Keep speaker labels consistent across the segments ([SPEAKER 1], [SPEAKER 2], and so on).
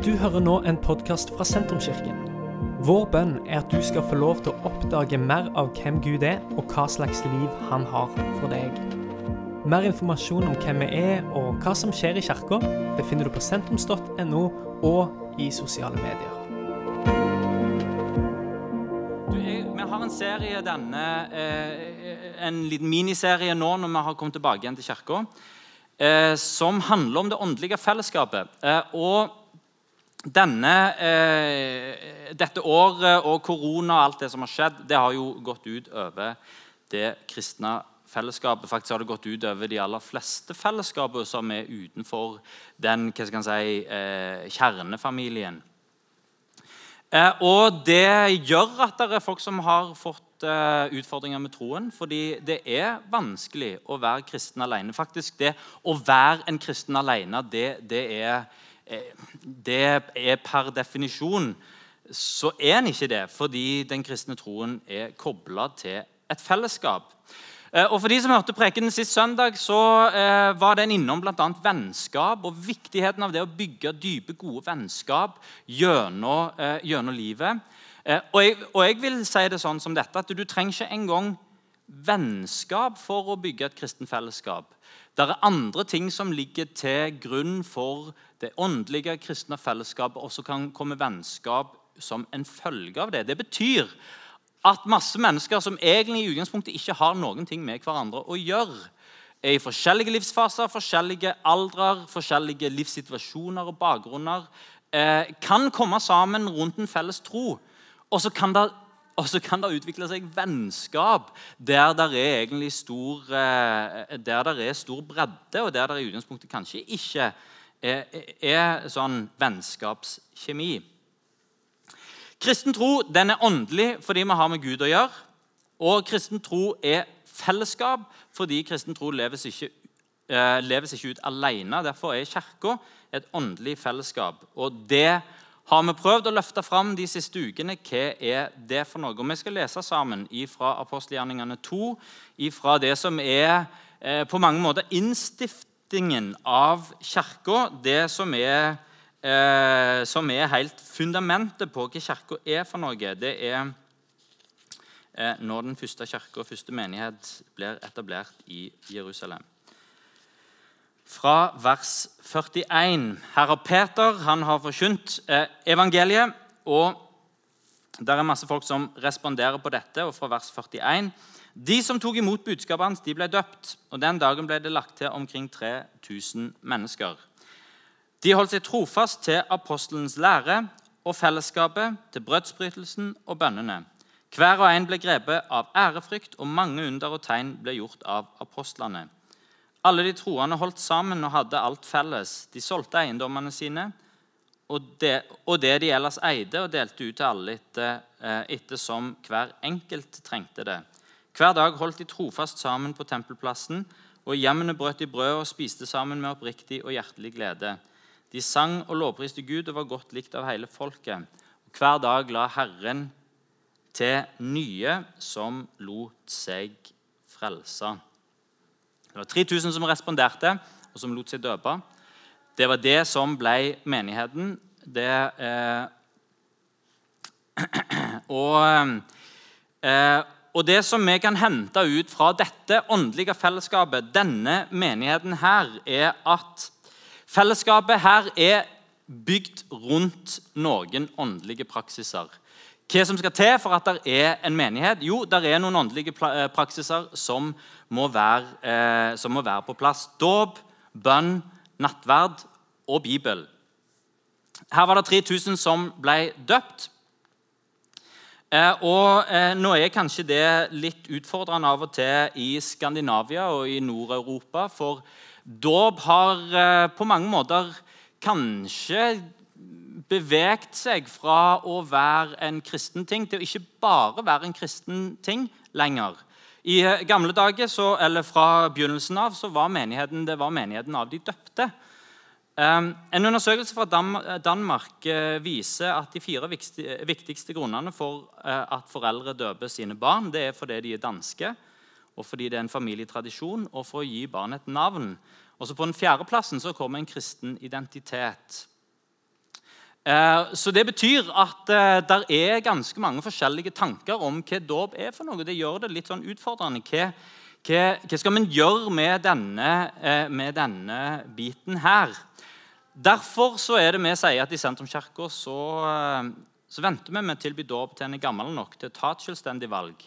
[SPEAKER 1] Du hører nå en podkast fra Sentrumskirken. Vår bønn er at du skal få lov til å oppdage mer av hvem Gud er, og hva slags liv han har for deg. Mer informasjon om hvem vi er og hva som skjer i kirka, finner du på sentrums.no og i sosiale medier.
[SPEAKER 2] Du, jeg, vi har en serie denne, eh, en liten miniserie nå når vi har kommet tilbake igjen til kirka, eh, som handler om det åndelige fellesskapet. Eh, og denne, eh, dette året og korona og alt det som har skjedd, det har jo gått ut over det kristne fellesskapet. Faktisk har det gått ut over de aller fleste fellesskapene som er utenfor den hva skal si, eh, kjernefamilien. Eh, og det gjør at det er folk som har fått eh, utfordringer med troen. Fordi det er vanskelig å være kristen alene. Faktisk, det å være en kristen alene, det, det, er, det er per definisjon så er den ikke det, fordi den kristne troen er kobla til et fellesskap. Eh, og For de som hørte prekenen sist søndag, så eh, var den innom bl.a. vennskap og viktigheten av det å bygge dype, gode vennskap gjennom, eh, gjennom livet. Og, jeg, og, jeg, vil si det sånn som dette, at du trenger ikke engang vennskap for å bygge et kristen fellesskap. Det er andre ting som ligger til grunn for det åndelige kristne fellesskapet, og så kan komme vennskap som en følge av det. Det betyr at masse mennesker som egentlig i utgangspunktet ikke har noen ting med hverandre å gjøre, er i forskjellige livsfaser, forskjellige aldrer, forskjellige livssituasjoner og bakgrunner, eh, kan komme sammen rundt en felles tro. Og så kan det, kan det utvikle seg vennskap der det er egentlig stor, eh, der det er stor bredde, og der det i utgangspunktet kanskje ikke er, er sånn vennskapskjemi. Kristen tro den er åndelig fordi vi har med Gud å gjøre. Og kristen tro er fellesskap fordi kristen tro leves ikke, eh, leves ikke ut alene. Derfor er Kirka et åndelig fellesskap. Og det har vi prøvd å løfte fram de siste ukene. Hva er det for noe? Og Vi skal lese sammen fra apostelgjerningene 2, fra det som er eh, på mange måter innstiftingen av Kirka. Det som er eh, som er helt fundamentet på hva Kirka er for noe, det er eh, når den første kirke og første menighet blir etablert i Jerusalem. Fra vers 41. Herre Peter han har forkynt eh, evangeliet. og der er masse folk som responderer på dette. og fra vers 41. De som tok imot budskapet hans, de ble døpt. og Den dagen ble det lagt til omkring 3000 mennesker. De holdt seg trofast til apostelens lære og fellesskapet, til brødsbrytelsen og bønnene. Hver og en ble grepet av ærefrykt, og mange under og tegn ble gjort av apostlene. Alle de troende holdt sammen og hadde alt felles. De solgte eiendommene sine og det, og det de ellers eide, og delte ut til alle etter, eh, etter som hver enkelt trengte det. Hver dag holdt de trofast sammen på tempelplassen, og hjemmene brøt de brød og spiste sammen med oppriktig og hjertelig glede. De sang og lovpriste Gud og var godt likt av hele folket. Hver dag la Herren til nye som lot seg frelse. Det var 3000 som responderte, og som lot seg døpe. Det var det som ble menigheten. Det, eh, og, eh, og det som vi kan hente ut fra dette åndelige fellesskapet, denne menigheten her, er at Fellesskapet her er bygd rundt noen åndelige praksiser. Hva som skal til for at det er en menighet? Jo, det er noen åndelige eh, praksiser som må være, eh, som må være på plass. Dåp, bønn, nattverd og Bibel. Her var det 3000 som ble døpt. Eh, og eh, Nå er kanskje det litt utfordrende av og til i Skandinavia og i Nord-Europa. for Dåp har eh, på mange måter kanskje beveget seg fra å være en kristen ting til å ikke bare være en kristen ting lenger. I gamle dager, så, eller Fra begynnelsen av så var menigheten, det var menigheten av de døpte. En undersøkelse fra Danmark uh, viser at de fire viktigste, grunnene for uh, at foreldre døper sine barn, det er fordi de er danske, og fordi det er en familietradisjon, og for å gi barnet et navn. Og så På den fjerdeplassen kommer en kristen identitet. Eh, så det betyr at eh, det er ganske mange forskjellige tanker om hva dåp er for noe. Det gjør det litt sånn utfordrende. Hva, hva, hva skal man gjøre med denne, eh, med denne, biten her? Derfor så er det vi sier at i Sentrumskirka så, så venter vi med å tilby dåp til en er gammel nok til å ta et selvstendig valg.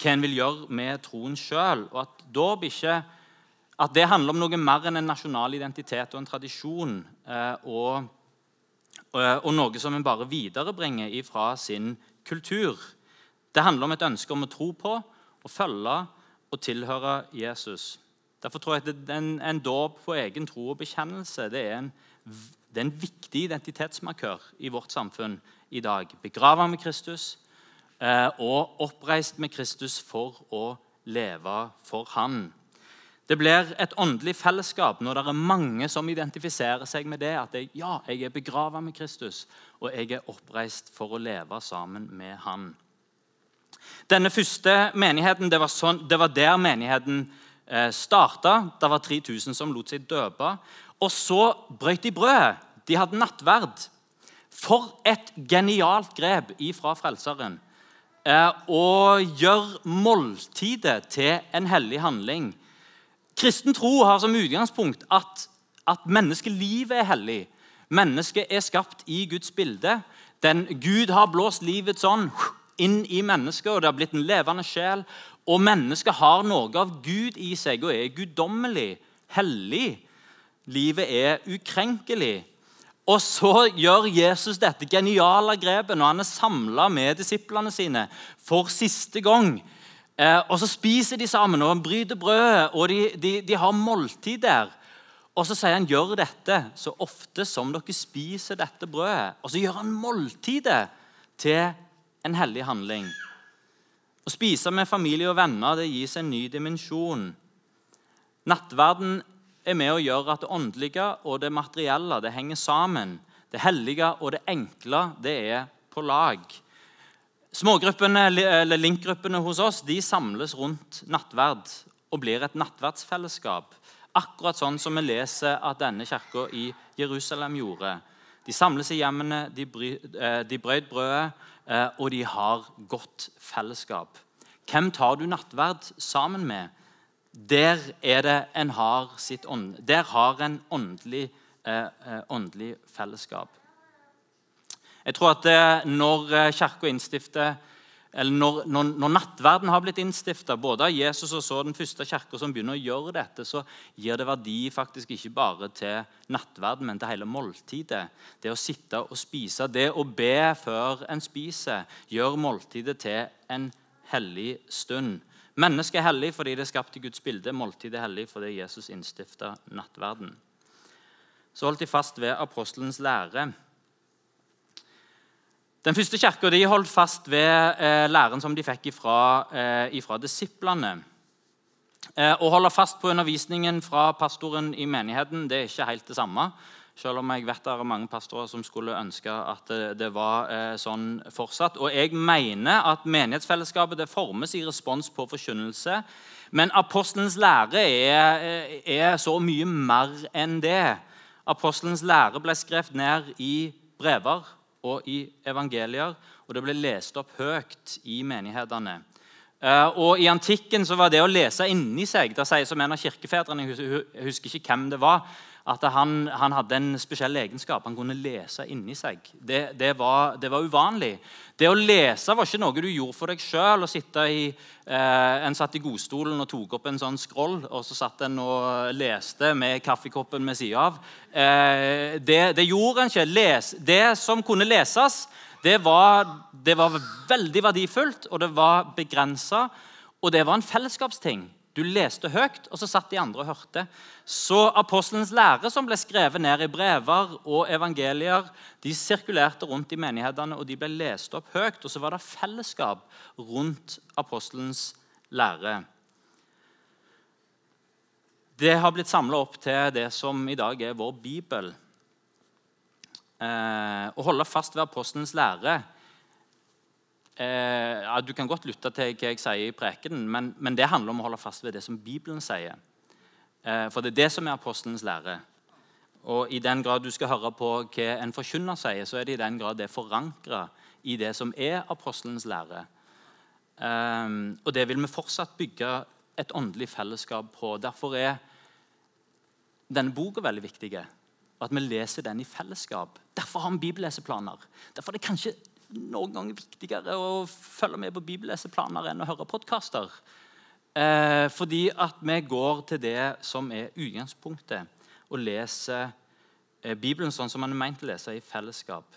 [SPEAKER 2] Hva en vil gjøre med troen sjøl. Og at dåp ikke at det handler om noe mer enn en nasjonal identitet og en tradisjon. og Eh, og noe som en bare viderebringer ifra sin kultur. Det handler om et ønske om å tro på, å følge og tilhøre Jesus. Derfor tror jeg at en, en dåp på egen tro og bekjennelse det er, en, det er en viktig identitetsmarkør i vårt samfunn i dag. Begrava med Kristus eh, og oppreist med Kristus for å leve for Han. Det blir et åndelig fellesskap når det er mange som identifiserer seg med det. At jeg, ja, jeg er begrava med Kristus, og jeg er oppreist for å leve sammen med Han. Denne første menigheten, Det var, sånn, det var der menigheten eh, starta. Det var 3000 som lot seg døpe. Og så brøt de brødet. De hadde nattverd. For et genialt grep ifra Frelseren. Eh, å gjøre måltidet til en hellig handling Kristen tro har som utgangspunkt at, at menneskelivet er hellig. Mennesket er skapt i Guds bilde. Den, Gud har blåst livets ånd inn i mennesket, og det har blitt en levende sjel. Og mennesket har noe av Gud i seg og er guddommelig, hellig. Livet er ukrenkelig. Og så gjør Jesus dette geniale grepet når han er samla med disiplene sine for siste gang Eh, og Så spiser de sammen og bryter brødet, og de, de, de, har måltid der. Og Så sier han gjør dette så ofte som dere spiser dette brødet. Og så gjør han måltidet til en hellig handling. Å spise med familie og venner det gis en ny dimensjon. Nattverden er med å gjøre at det åndelige og det materielle det henger sammen. Det hellige og det enkle det er på lag. Smågruppene, eller Link-gruppene hos oss de samles rundt nattverd og blir et nattverdsfellesskap. Akkurat sånn som vi leser at denne kirka i Jerusalem gjorde. De samles i hjemmene, de, bry, eh, de brøt brødet, og de har godt fellesskap. Hvem tar du nattverd sammen med? Der, er har, ånd, der har en åndelig, eh, åndelig fellesskap. Jeg tror at eh, når eh, kirka innstifter eller når, når, når, nattverden har blitt innstifta, både av Jesus og så den første kirka som begynner å gjøre dette, så gir det verdi faktisk ikke bare til nattverden, men til hele måltidet. Det å sitte og spise, det å be før en spiser, gjør måltidet til en hellig stund. Mennesket er hellig fordi det er skapt i Guds bilde. Måltidet er hellig fordi Jesus innstifta nattverden. Så holdt de fast ved apostelens lære. Den første kirka de holdt fast ved eh, læren som de fikk ifra, eh, ifra disiplene. Eh, å holde fast på undervisningen fra pastoren i menigheten det er ikke helt det samme. Selv om jeg vet det er mange pastorer som skulle ønske at det, var eh, sånn fortsatt. Og jeg mener at menighetsfellesskapet det formes i respons på forkynnelse. Men apostelens lære er, eh, er så mye mer enn det. Apostelens lære ble skrevet ned i brever og i evangelier, og det ble lest opp høyt i menighetene. Eh, og I antikken så var det å lese inni seg Det sier som en av kirkefedrene, jeg husker ikke hvem det var, at han, han, hadde en spesiell egenskap. Han kunne lese inni seg. Det, det, var, det, var, uvanlig. Det å lese var ikke noe du gjorde for deg sjøl. Eh, en satt i godstolen og tok opp en sånn scroll, og så satt en og leste med kaffekoppen ved sida av. Eh, det, det, gjorde en ikke. Les, det som kunne leses, det var, var veldig verdifullt, og det var begrensa. Og det var en fellesskapsting. Du leste høyt, og så satt de andre og hørte. Så apostelens lære, som ble skrevet ned i brever og evangelier, de sirkulerte rundt i menighetene, og de ble lest opp høyt. Og så var det fellesskap rundt apostelens lære. Det har blitt samla opp til det som i dag er vår bibel. Eh, å holde fast ved apostelens lære eh, ja, Du kan godt lytte til hva jeg sier i prekenen, men, men, det handler om å holde fast ved det som Bibelen sier. Eh, for det er det som er apostelens lære. Og i den grad du skal høre på hva en forkynner sier, så er det i den grad det er forankra i det som er apostelens lære. Eh, og det vil vi fortsatt bygge et åndelig fellesskap på. Derfor er denne boka veldig viktig. At vi leser den i fellesskap. Derfor har vi bibelleseplaner. Derfor er det kanskje noen ganger viktigere å følge med på bibelleseplaner enn å høre podkaster. Eh, fordi at vi går til det som er utgangspunktet, og leser eh, Bibelen sånn som man er meint å lese i fellesskap.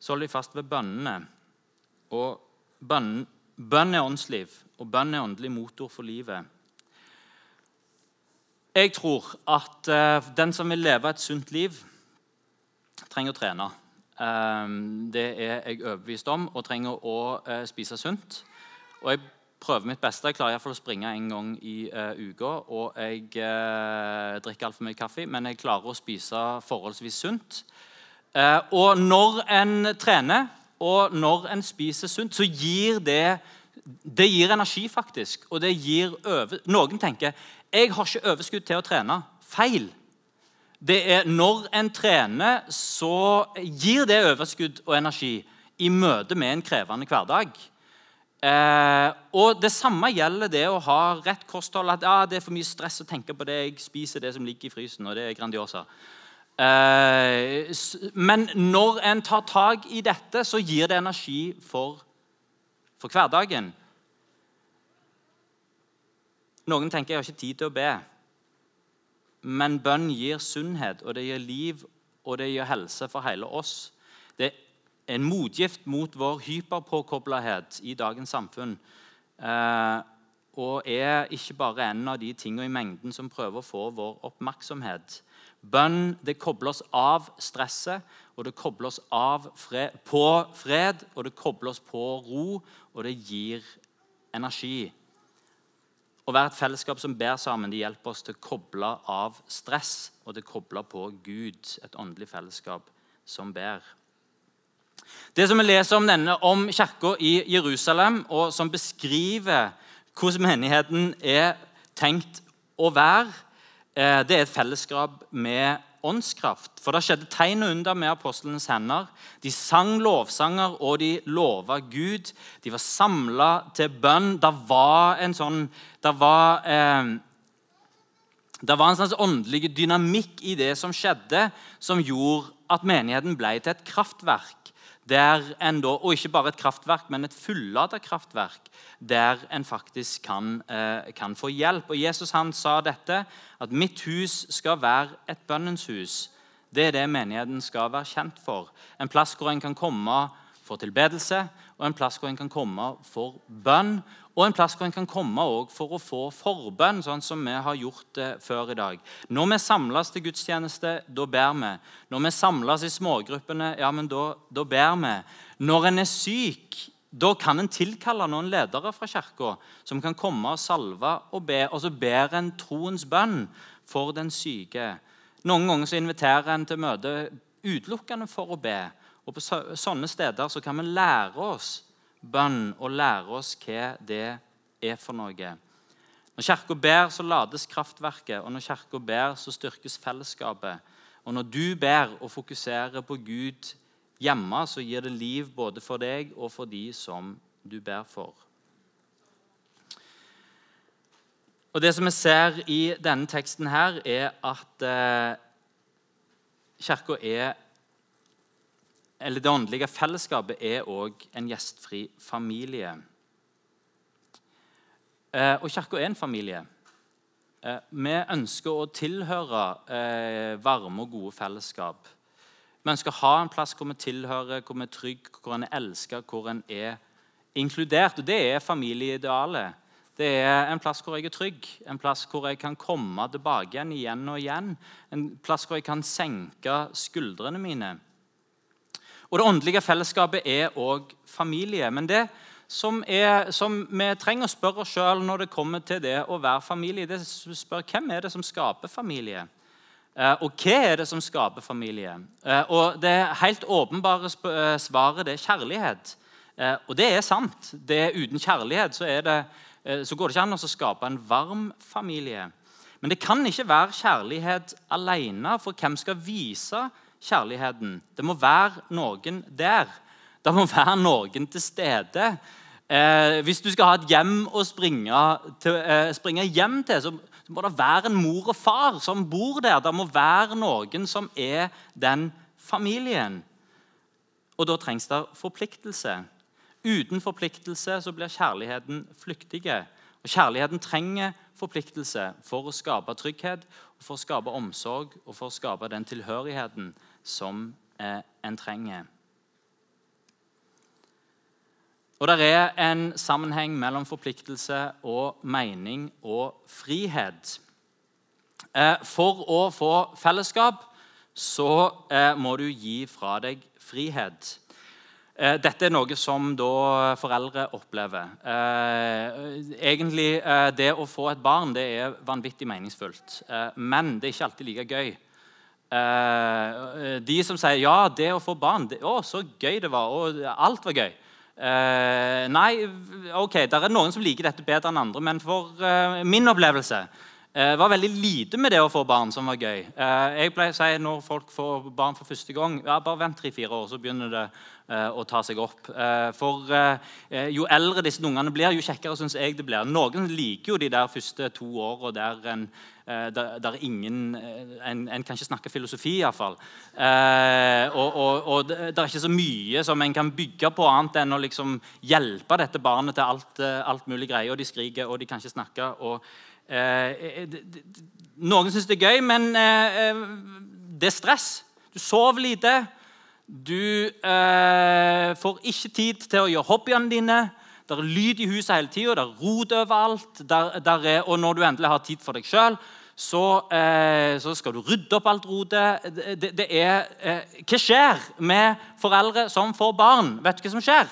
[SPEAKER 2] Så holder vi fast ved bønnene. Og bønn, bønn er åndsliv, og bønn er åndelig motor for livet. Jeg tror at eh, den som vil leve et sunt liv, trenger å trene. Um, det er jeg overbevist om, og trenger å uh, spise sunt. Og jeg prøver mitt beste. Jeg klarer iallfall å springe en gang i uh, uka. Og jeg uh, drikker altfor mye kaffe, men jeg klarer å spise forholdsvis sunt. Og når en trener, og når en spiser sunt, så gir det det gir energi, faktisk. Og det gir over... Noen tenker jeg har ikke overskudd til å trene. Feil. Det er Når en trener, så gir det overskudd og energi i møte med en krevende hverdag. Eh, og Det samme gjelder det å ha rett kosthold. At ja, det er for mye stress å tenke på det. Jeg spiser det som ligger i frysen, og det er Grandiosa. Eh, men når en tar tak i dette, så gir det energi for, for hverdagen. Noen tenker jeg har ikke tid til å be. Men bønn gir sunnhet, og det gir liv og det gir helse for hele oss. Det er en motgift mot vår hyperpåkoblethet i dagens samfunn. Eh, og er ikke bare en av de tingene i mengden som prøver å få vår oppmerksomhet. Bønn det kobler oss av stresset, og det kobler oss av fred, på fred, og det kobler oss på ro, og det gir energi. Å være et fellesskap som ber sammen, det hjelper oss til å koble av stress og til å koble på Gud. Et åndelig fellesskap som ber. Det som vi leser om denne om kirka i Jerusalem, og som beskriver hvordan menigheten er tenkt å være, eh, det er et fellesskap med åndskraft. For det skjedde tegn og under med apostlenes hender. De sang lovsanger, og de lova Gud. De var samla til bønn. Det var en sånn Det var, eh, det var en slags åndelig dynamikk i det som skjedde, som gjorde at menigheten ble til et kraftverk der en da, og ikke bare et kraftverk, men et fullada kraftverk, der en faktisk kan, eh, kan, få hjelp. Og Jesus han sa dette, at 'mitt hus skal være et bønnens hus'. Det er det menigheten skal være kjent for. En plass hvor en kan komme for tilbedelse, og en plass hvor en kan komme for bønn. Og en plass hvor en kan komme for å få forbønn, sånn som vi har gjort det før i dag. Når vi samles til gudstjeneste, da ber vi. Når vi samles i smågruppene, ja, men da, da ber vi. Når en er syk, da kan en tilkalle noen ledere fra kirka som kan komme og salve og be. Og så ber en troens bønn for den syke. Noen ganger så inviterer en til møte utelukkende for å be. Og På sånne steder så kan vi lære oss bønn og lære oss hva det er for noe. Når Kirka ber, så lades kraftverket, og når Kirka ber, så styrkes fellesskapet. Og når du ber og fokuserer på Gud hjemme, så gir det liv både for deg og for de som du ber for. Og Det som vi ser i denne teksten, her, er at eh, Kirka er eller det åndelige fellesskapet er òg en gjestfri familie. Eh, og Kirka er en familie. Eh, vi ønsker å tilhøre eh, varme og gode fellesskap. Vi ønsker å ha en plass hvor vi tilhører, hvor vi er trygge, hvor en er elsket, hvor en er inkludert. Og det er familieidealet. Det er en plass hvor jeg er trygg, en plass hvor jeg kan komme tilbake igjen igjen og igjen. En plass hvor jeg kan senke skuldrene mine. Og det åndelige fellesskapet er òg familie. Men det som, er, som, vi trenger å spørre oss sjøl når det kommer til det å være familie, det er spør hvem er det som skaper familie. Eh, og hva er det som skaper familie? Eh, og Det helt åpenbare eh, svaret det er kjærlighet. Og det er sant. Det uten kjærlighet så, det, så går det ikke an å skape en varm familie. Men det kan ikke være kjærlighet alene, for hvem skal vise kjærligheten? Det må være noen der. Det må være noen til stede. Eh, hvis du skal ha et hjem å springe, til, eh, springe hjem til, så, så, må det være en mor og far som bor der. Det må være noen som er den familien. Og da trengs det forpliktelse. Uten forpliktelse så blir kjærligheten flyktig. Og Kjærligheten trenger forpliktelse for å skape trygghet, for å skape omsorg og for å skape den tilhørigheten som eh, en trenger. Og Det er en sammenheng mellom forpliktelse og mening og frihet. Eh, for å få fellesskap så eh, må du gi fra deg frihet. Eh, dette er noe som foreldre opplever. Egentlig, Det å få et barn det er vanvittig meningsfullt, men det er ikke alltid like gøy. De som sier ja, det å få barn det, Å, så gøy det var. og Alt var gøy. Eh, nei, ok, det er noen som liker dette bedre enn andre, men for eh, min opplevelse uh, var veldig lite med det å få barn som var gøy. jeg pleier å si når folk får barn for første gang ja, bare vent tre-fire år, så begynner det å ta seg opp. for jo eldre disse ungene blir, jo kjekkere syns jeg det blir. Noen liker jo de der første to åra der en Eh, der, ingen, eh, en, en, kan ikke snakke filosofi, iallfall. Eh, og, og, og det er ikke så mye som en kan bygge på, annet enn å liksom hjelpe dette barnet til alt, eh, alt mulig greier. Og de skriker, og de kan ikke snakke. Og, eh, det, det, noen syns det er gøy, men eh, det er stress. Du sover lite. Du får ikke tid til å gjøre hobbyene dine. Det er lyd i huset hele tida, det er rot overalt. Der, der er, og når du endelig har tid for deg sjøl, så, eh, så, skal du rydde opp alt rotet. Det, det, det er, eh, hva skjer med foreldre som får barn? Vet du hva som skjer?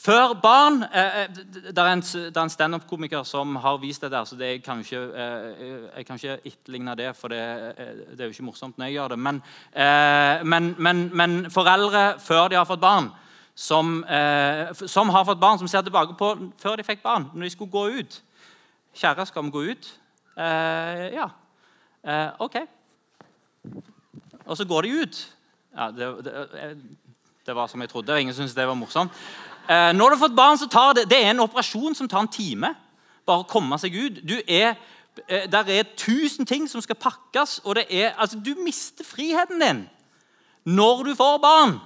[SPEAKER 2] Før barn eh, eh Det er en, en standup-komiker som har vist det der, så det, jeg kan ikke, eh, jeg kan ikke etterligne det, for det, eh, det, er jo ikke morsomt når jeg gjør det. Men, men, men, men foreldre før de har fått barn, som, som, har fått barn, som ser tilbake på før de fikk barn, når de skulle gå ut Kjære, skal vi gå ut? Eh, ja. Eh, OK. Og så går de ut. Ja, det, det, eh, det, var som jeg trodde. Ingen syntes det var morsomt. Eh, når du har fått barn, så tar det, det er en operasjon som tar en time. Bare å komme seg ut. Du er, eh, der er tusen ting som skal pakkes, og det er, altså, du mister friheten din når du får barn.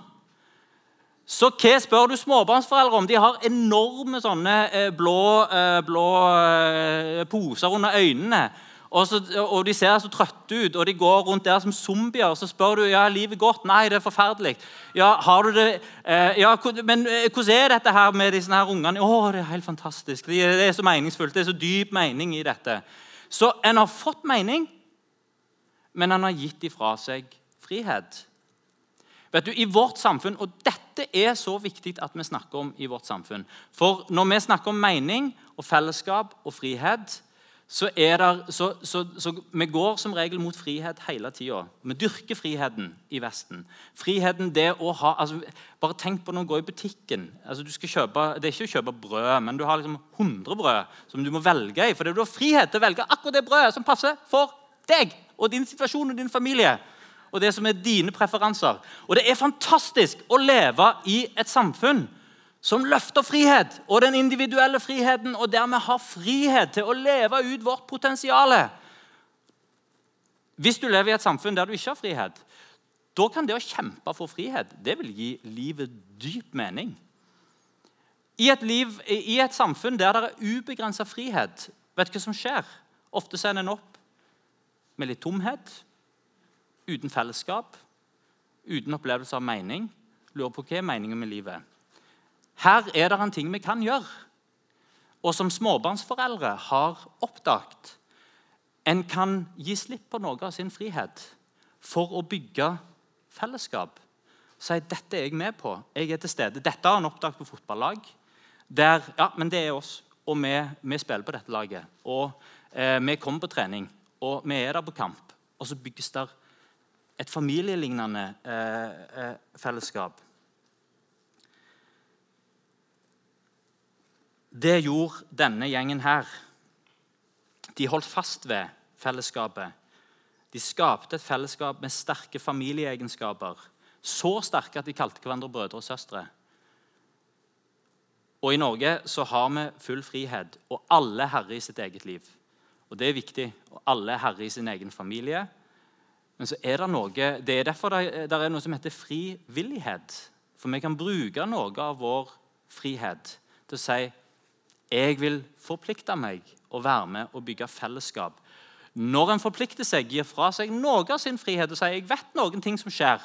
[SPEAKER 2] Så hva spør du småbarnsforeldre om? De har enorme sånne eh, blå, blå poser under øynene. Og, så, og, De ser så trøtte ut, og de går rundt der som zombier. Og Så spør du ja, livet godt. Nei, det er forferdelig. Ja, har du det? ja, Men hvordan er dette her med disse her ungene? Å, det er helt fantastisk. Det er så meningsfullt. Det er så dyp mening i dette. Så en har fått mening, men en har gitt ifra seg frihet. Vet du, i vårt samfunn, og Dette er så viktig at vi snakker om i vårt samfunn. For når vi snakker om mening og fellesskap og frihet, så, er der, så, så, så vi går som regel mot frihet hele tida. Vi dyrker friheten i Vesten. Friheten det å ha, altså, Bare tenk på når du går i butikken. Altså, kjøpe, det er ikke å kjøpe brød, men du har liksom 100 brød som du må velge i. For du har frihet til å velge akkurat det brødet som passer for deg og din situasjon og din familie og det som er dine preferanser. Og det er fantastisk å leve i et samfunn som løfter frihet og den individuelle friheten, og dermed har frihet til å leve ut vårt potensial. Hvis du lever i et samfunn der du ikke har frihet, da kan det å kjempe for frihet det vil gi livet dyp mening. I et, liv, i et samfunn der det er ubegrensa frihet, vet du hva som skjer? Ofte sender en opp med litt tomhet, uten fellesskap, uten opplevelse av mening, lurer på hva er meningen med livet. Her er det en ting vi kan gjøre, og som småbarnsforeldre har oppdaget. En kan gi slipp på noe av sin frihet for å bygge fellesskap. Si dette er jeg med på. Jeg er til stede. Dette har han oppdaget på fotballag. Der, ja, men det er oss, og vi, vi spiller på dette laget. Og eh, Vi kommer på trening, og vi er der på kamp. Og så bygges der et familielignende eh, eh, fellesskap. Det gjorde denne gjengen her. De holdt fast ved fellesskapet. De skapte et fellesskap med sterke familieegenskaper. Så sterke at de kalte hverandre brødre og søstre. Og I Norge så har vi full frihet, og alle er herre i sitt eget liv. Og Det er viktig. og Alle er herre i sin egen familie. Men så er det noe, det er derfor det er noe som heter frivillighet. For vi kan bruke noe av vår frihet til å si jeg vil forplikte meg og være med og bygge fellesskap. Når en forplikter seg, gir fra seg noe av sin frihet og sier jeg vet noen ting som skjer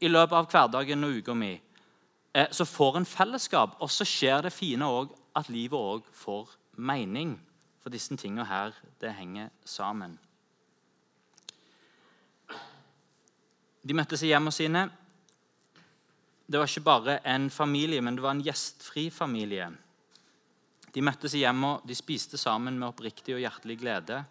[SPEAKER 2] i løpet av hverdagen og uka mi, eh, så får en fellesskap. Og så skjer det fine òg at livet òg får mening. For disse tingene her, det henger sammen. De møttes i hjemmene sine. Det var ikke bare en familie, men det var en gjestfri familie. De møttes i hjemmet, de spiste sammen med oppriktig og hjertelig glede.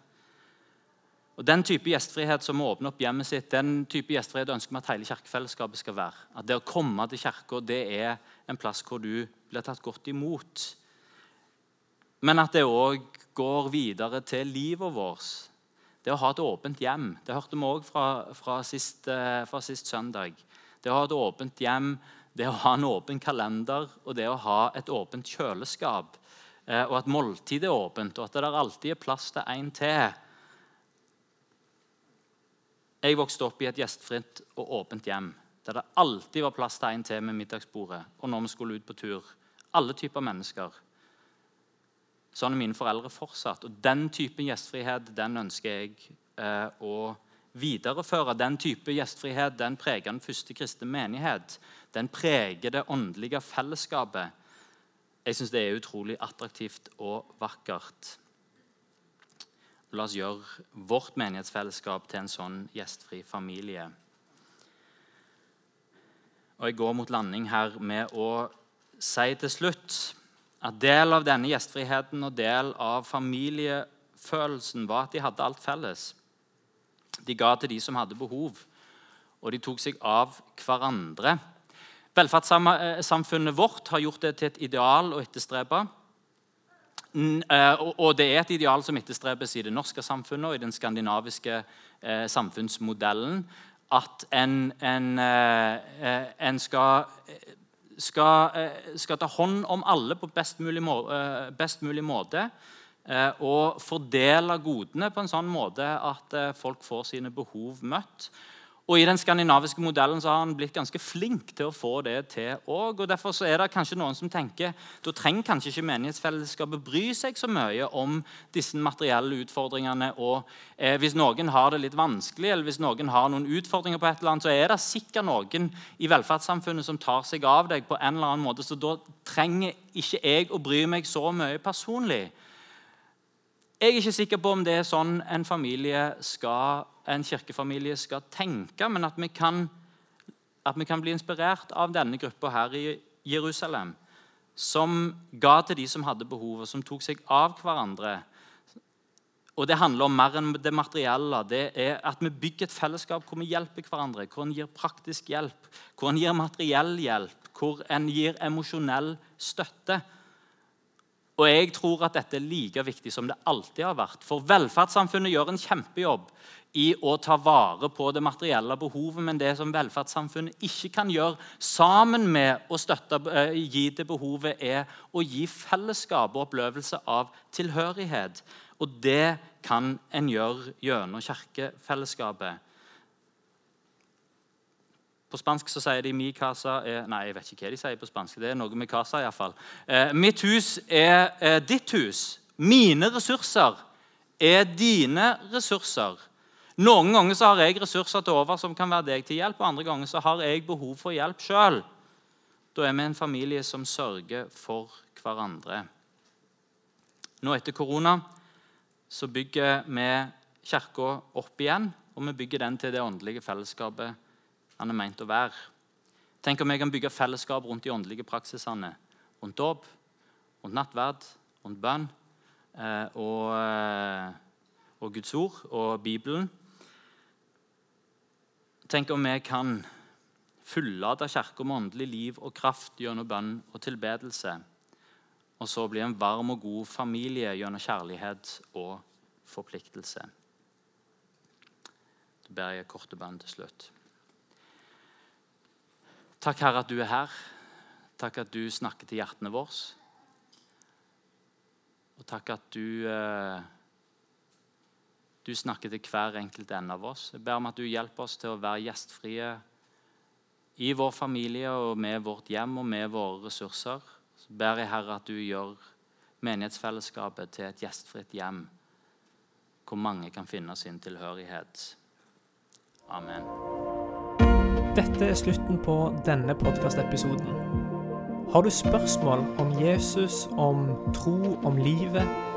[SPEAKER 2] Og Den type gjestfrihet som åpner opp hjemmet sitt, den type gjestfrihet ønsker vi at hele kirkefellesskapet skal være. At Det å komme til kirka er en plass hvor du blir tatt godt imot. Men at det òg går videre til livet vårt. Det å ha et åpent hjem. Det hørte vi òg fra, fra, eh, fra sist søndag. Det å ha et åpent hjem, det å ha en åpen kalender og det å ha et åpent kjøleskap. Eh, og at måltidet er åpent, og at det alltid er plass til en til. Jeg vokste opp i et gjestfritt og åpent hjem der det alltid var plass til en til med middagsbordet og når vi skulle ut på tur. Alle typer mennesker. Sånn er mine foreldre fortsatt. Og Den typen gjestfrihet den ønsker jeg eh, å videreføre. Den type gjestfrihet den preger den første kristne menighet. Den preger det åndelige fellesskapet. Jeg syns det er utrolig attraktivt og vakkert. La oss gjøre vårt menighetsfellesskap til en sånn gjestfri familie. Og Jeg går mot landing her med å si til slutt at del av denne gjestfriheten og del av familiefølelsen var at de hadde alt felles. De ga til de som hadde behov, og de tok seg av hverandre. Velferdssamfunnet vårt har gjort det til et ideal å etterstrebe. Eh, og det er et ideal som etterstrebes i det norske samfunnet og i den skandinaviske eh, samfunnsmodellen. At en, en, eh, en skal, skal, skal, ta hånd om alle på best mulig, må, best mulig måte. Og fordele godene på en sånn måte at folk får sine behov møtt. Og I den skandinaviske modellen så har han blitt ganske flink til å få det til òg. Og derfor så er det kanskje noen som tenker da trenger kanskje ikke menighetsfellesskapet bry seg så mye om disse materielle utfordringene. Og eh, Hvis noen har det litt vanskelig, eller hvis noen har noen utfordringer, på et eller annet, så er det sikkert noen i velferdssamfunnet som tar seg av deg på en eller annen måte. Så da trenger ikke jeg å bry meg så mye personlig. Jeg er ikke sikker på om det er sånn en, familie skal, en kirkefamilie skal tenke, men at vi, kan, at vi kan bli inspirert av denne gruppa her i Jerusalem, som ga til de som hadde behov, og som tok seg av hverandre. Og Det handler om mer enn det materielle. Det er At vi bygger et fellesskap hvor vi hjelper hverandre, hvor en gir praktisk hjelp, hvor en gir materiell hjelp, hvor en gir emosjonell støtte. Og jeg tror at dette er like viktig som det alltid har vært. For velferdssamfunnet gjør en kjempejobb i å ta vare på det materielle behovet, men det som velferdssamfunnet ikke kan gjøre sammen med å støtte, eh, gi det behovet, er å gi fellesskap og opplevelse av tilhørighet. Og det kan en gjøre gjennom kirkefellesskapet. På spansk så sier de 'mi casa' er Nei, jeg vet ikke hva de sier på spansk. Det er noe med casa, iallfall. Eh, mitt hus er eh, ditt hus. Mine ressurser er dine ressurser. Noen ganger så har jeg ressurser til over som kan være deg til hjelp, og andre ganger så har jeg behov for hjelp sjøl. Da er vi en familie som sørger for hverandre. Nå etter korona så bygger vi kirka opp igjen, og vi bygger den til det åndelige fellesskapet han er meint å være. Tenk om jeg kan bygge fellesskap rundt de åndelige praksisene. Rundt dåp, rundt nattverd, rundt bønn eh, og, eh, og, Guds ord og Bibelen. Tenk om vi kan fullade Kirka med åndelig liv og kraft gjennom bønn og tilbedelse. Og så bli en varm og god familie gjennom kjærlighet og forpliktelse. Da ber jeg korte bønn til slutt. Takk, Herre, at du er her. Takk at du snakker til hjertene våre. Og takk at du, eh, du snakker til hver enkelt en av oss. Jeg ber om at du hjelper oss til å være gjestfrie i vår familie og med vårt hjem og med våre ressurser. Så ber jeg, Herre, at du gjør menighetsfellesskapet til et gjestfritt hjem hvor mange kan finne sin tilhørighet. Amen.
[SPEAKER 1] Dette er slutten på denne podkastepisoden. Har du spørsmål om Jesus, om tro, om livet,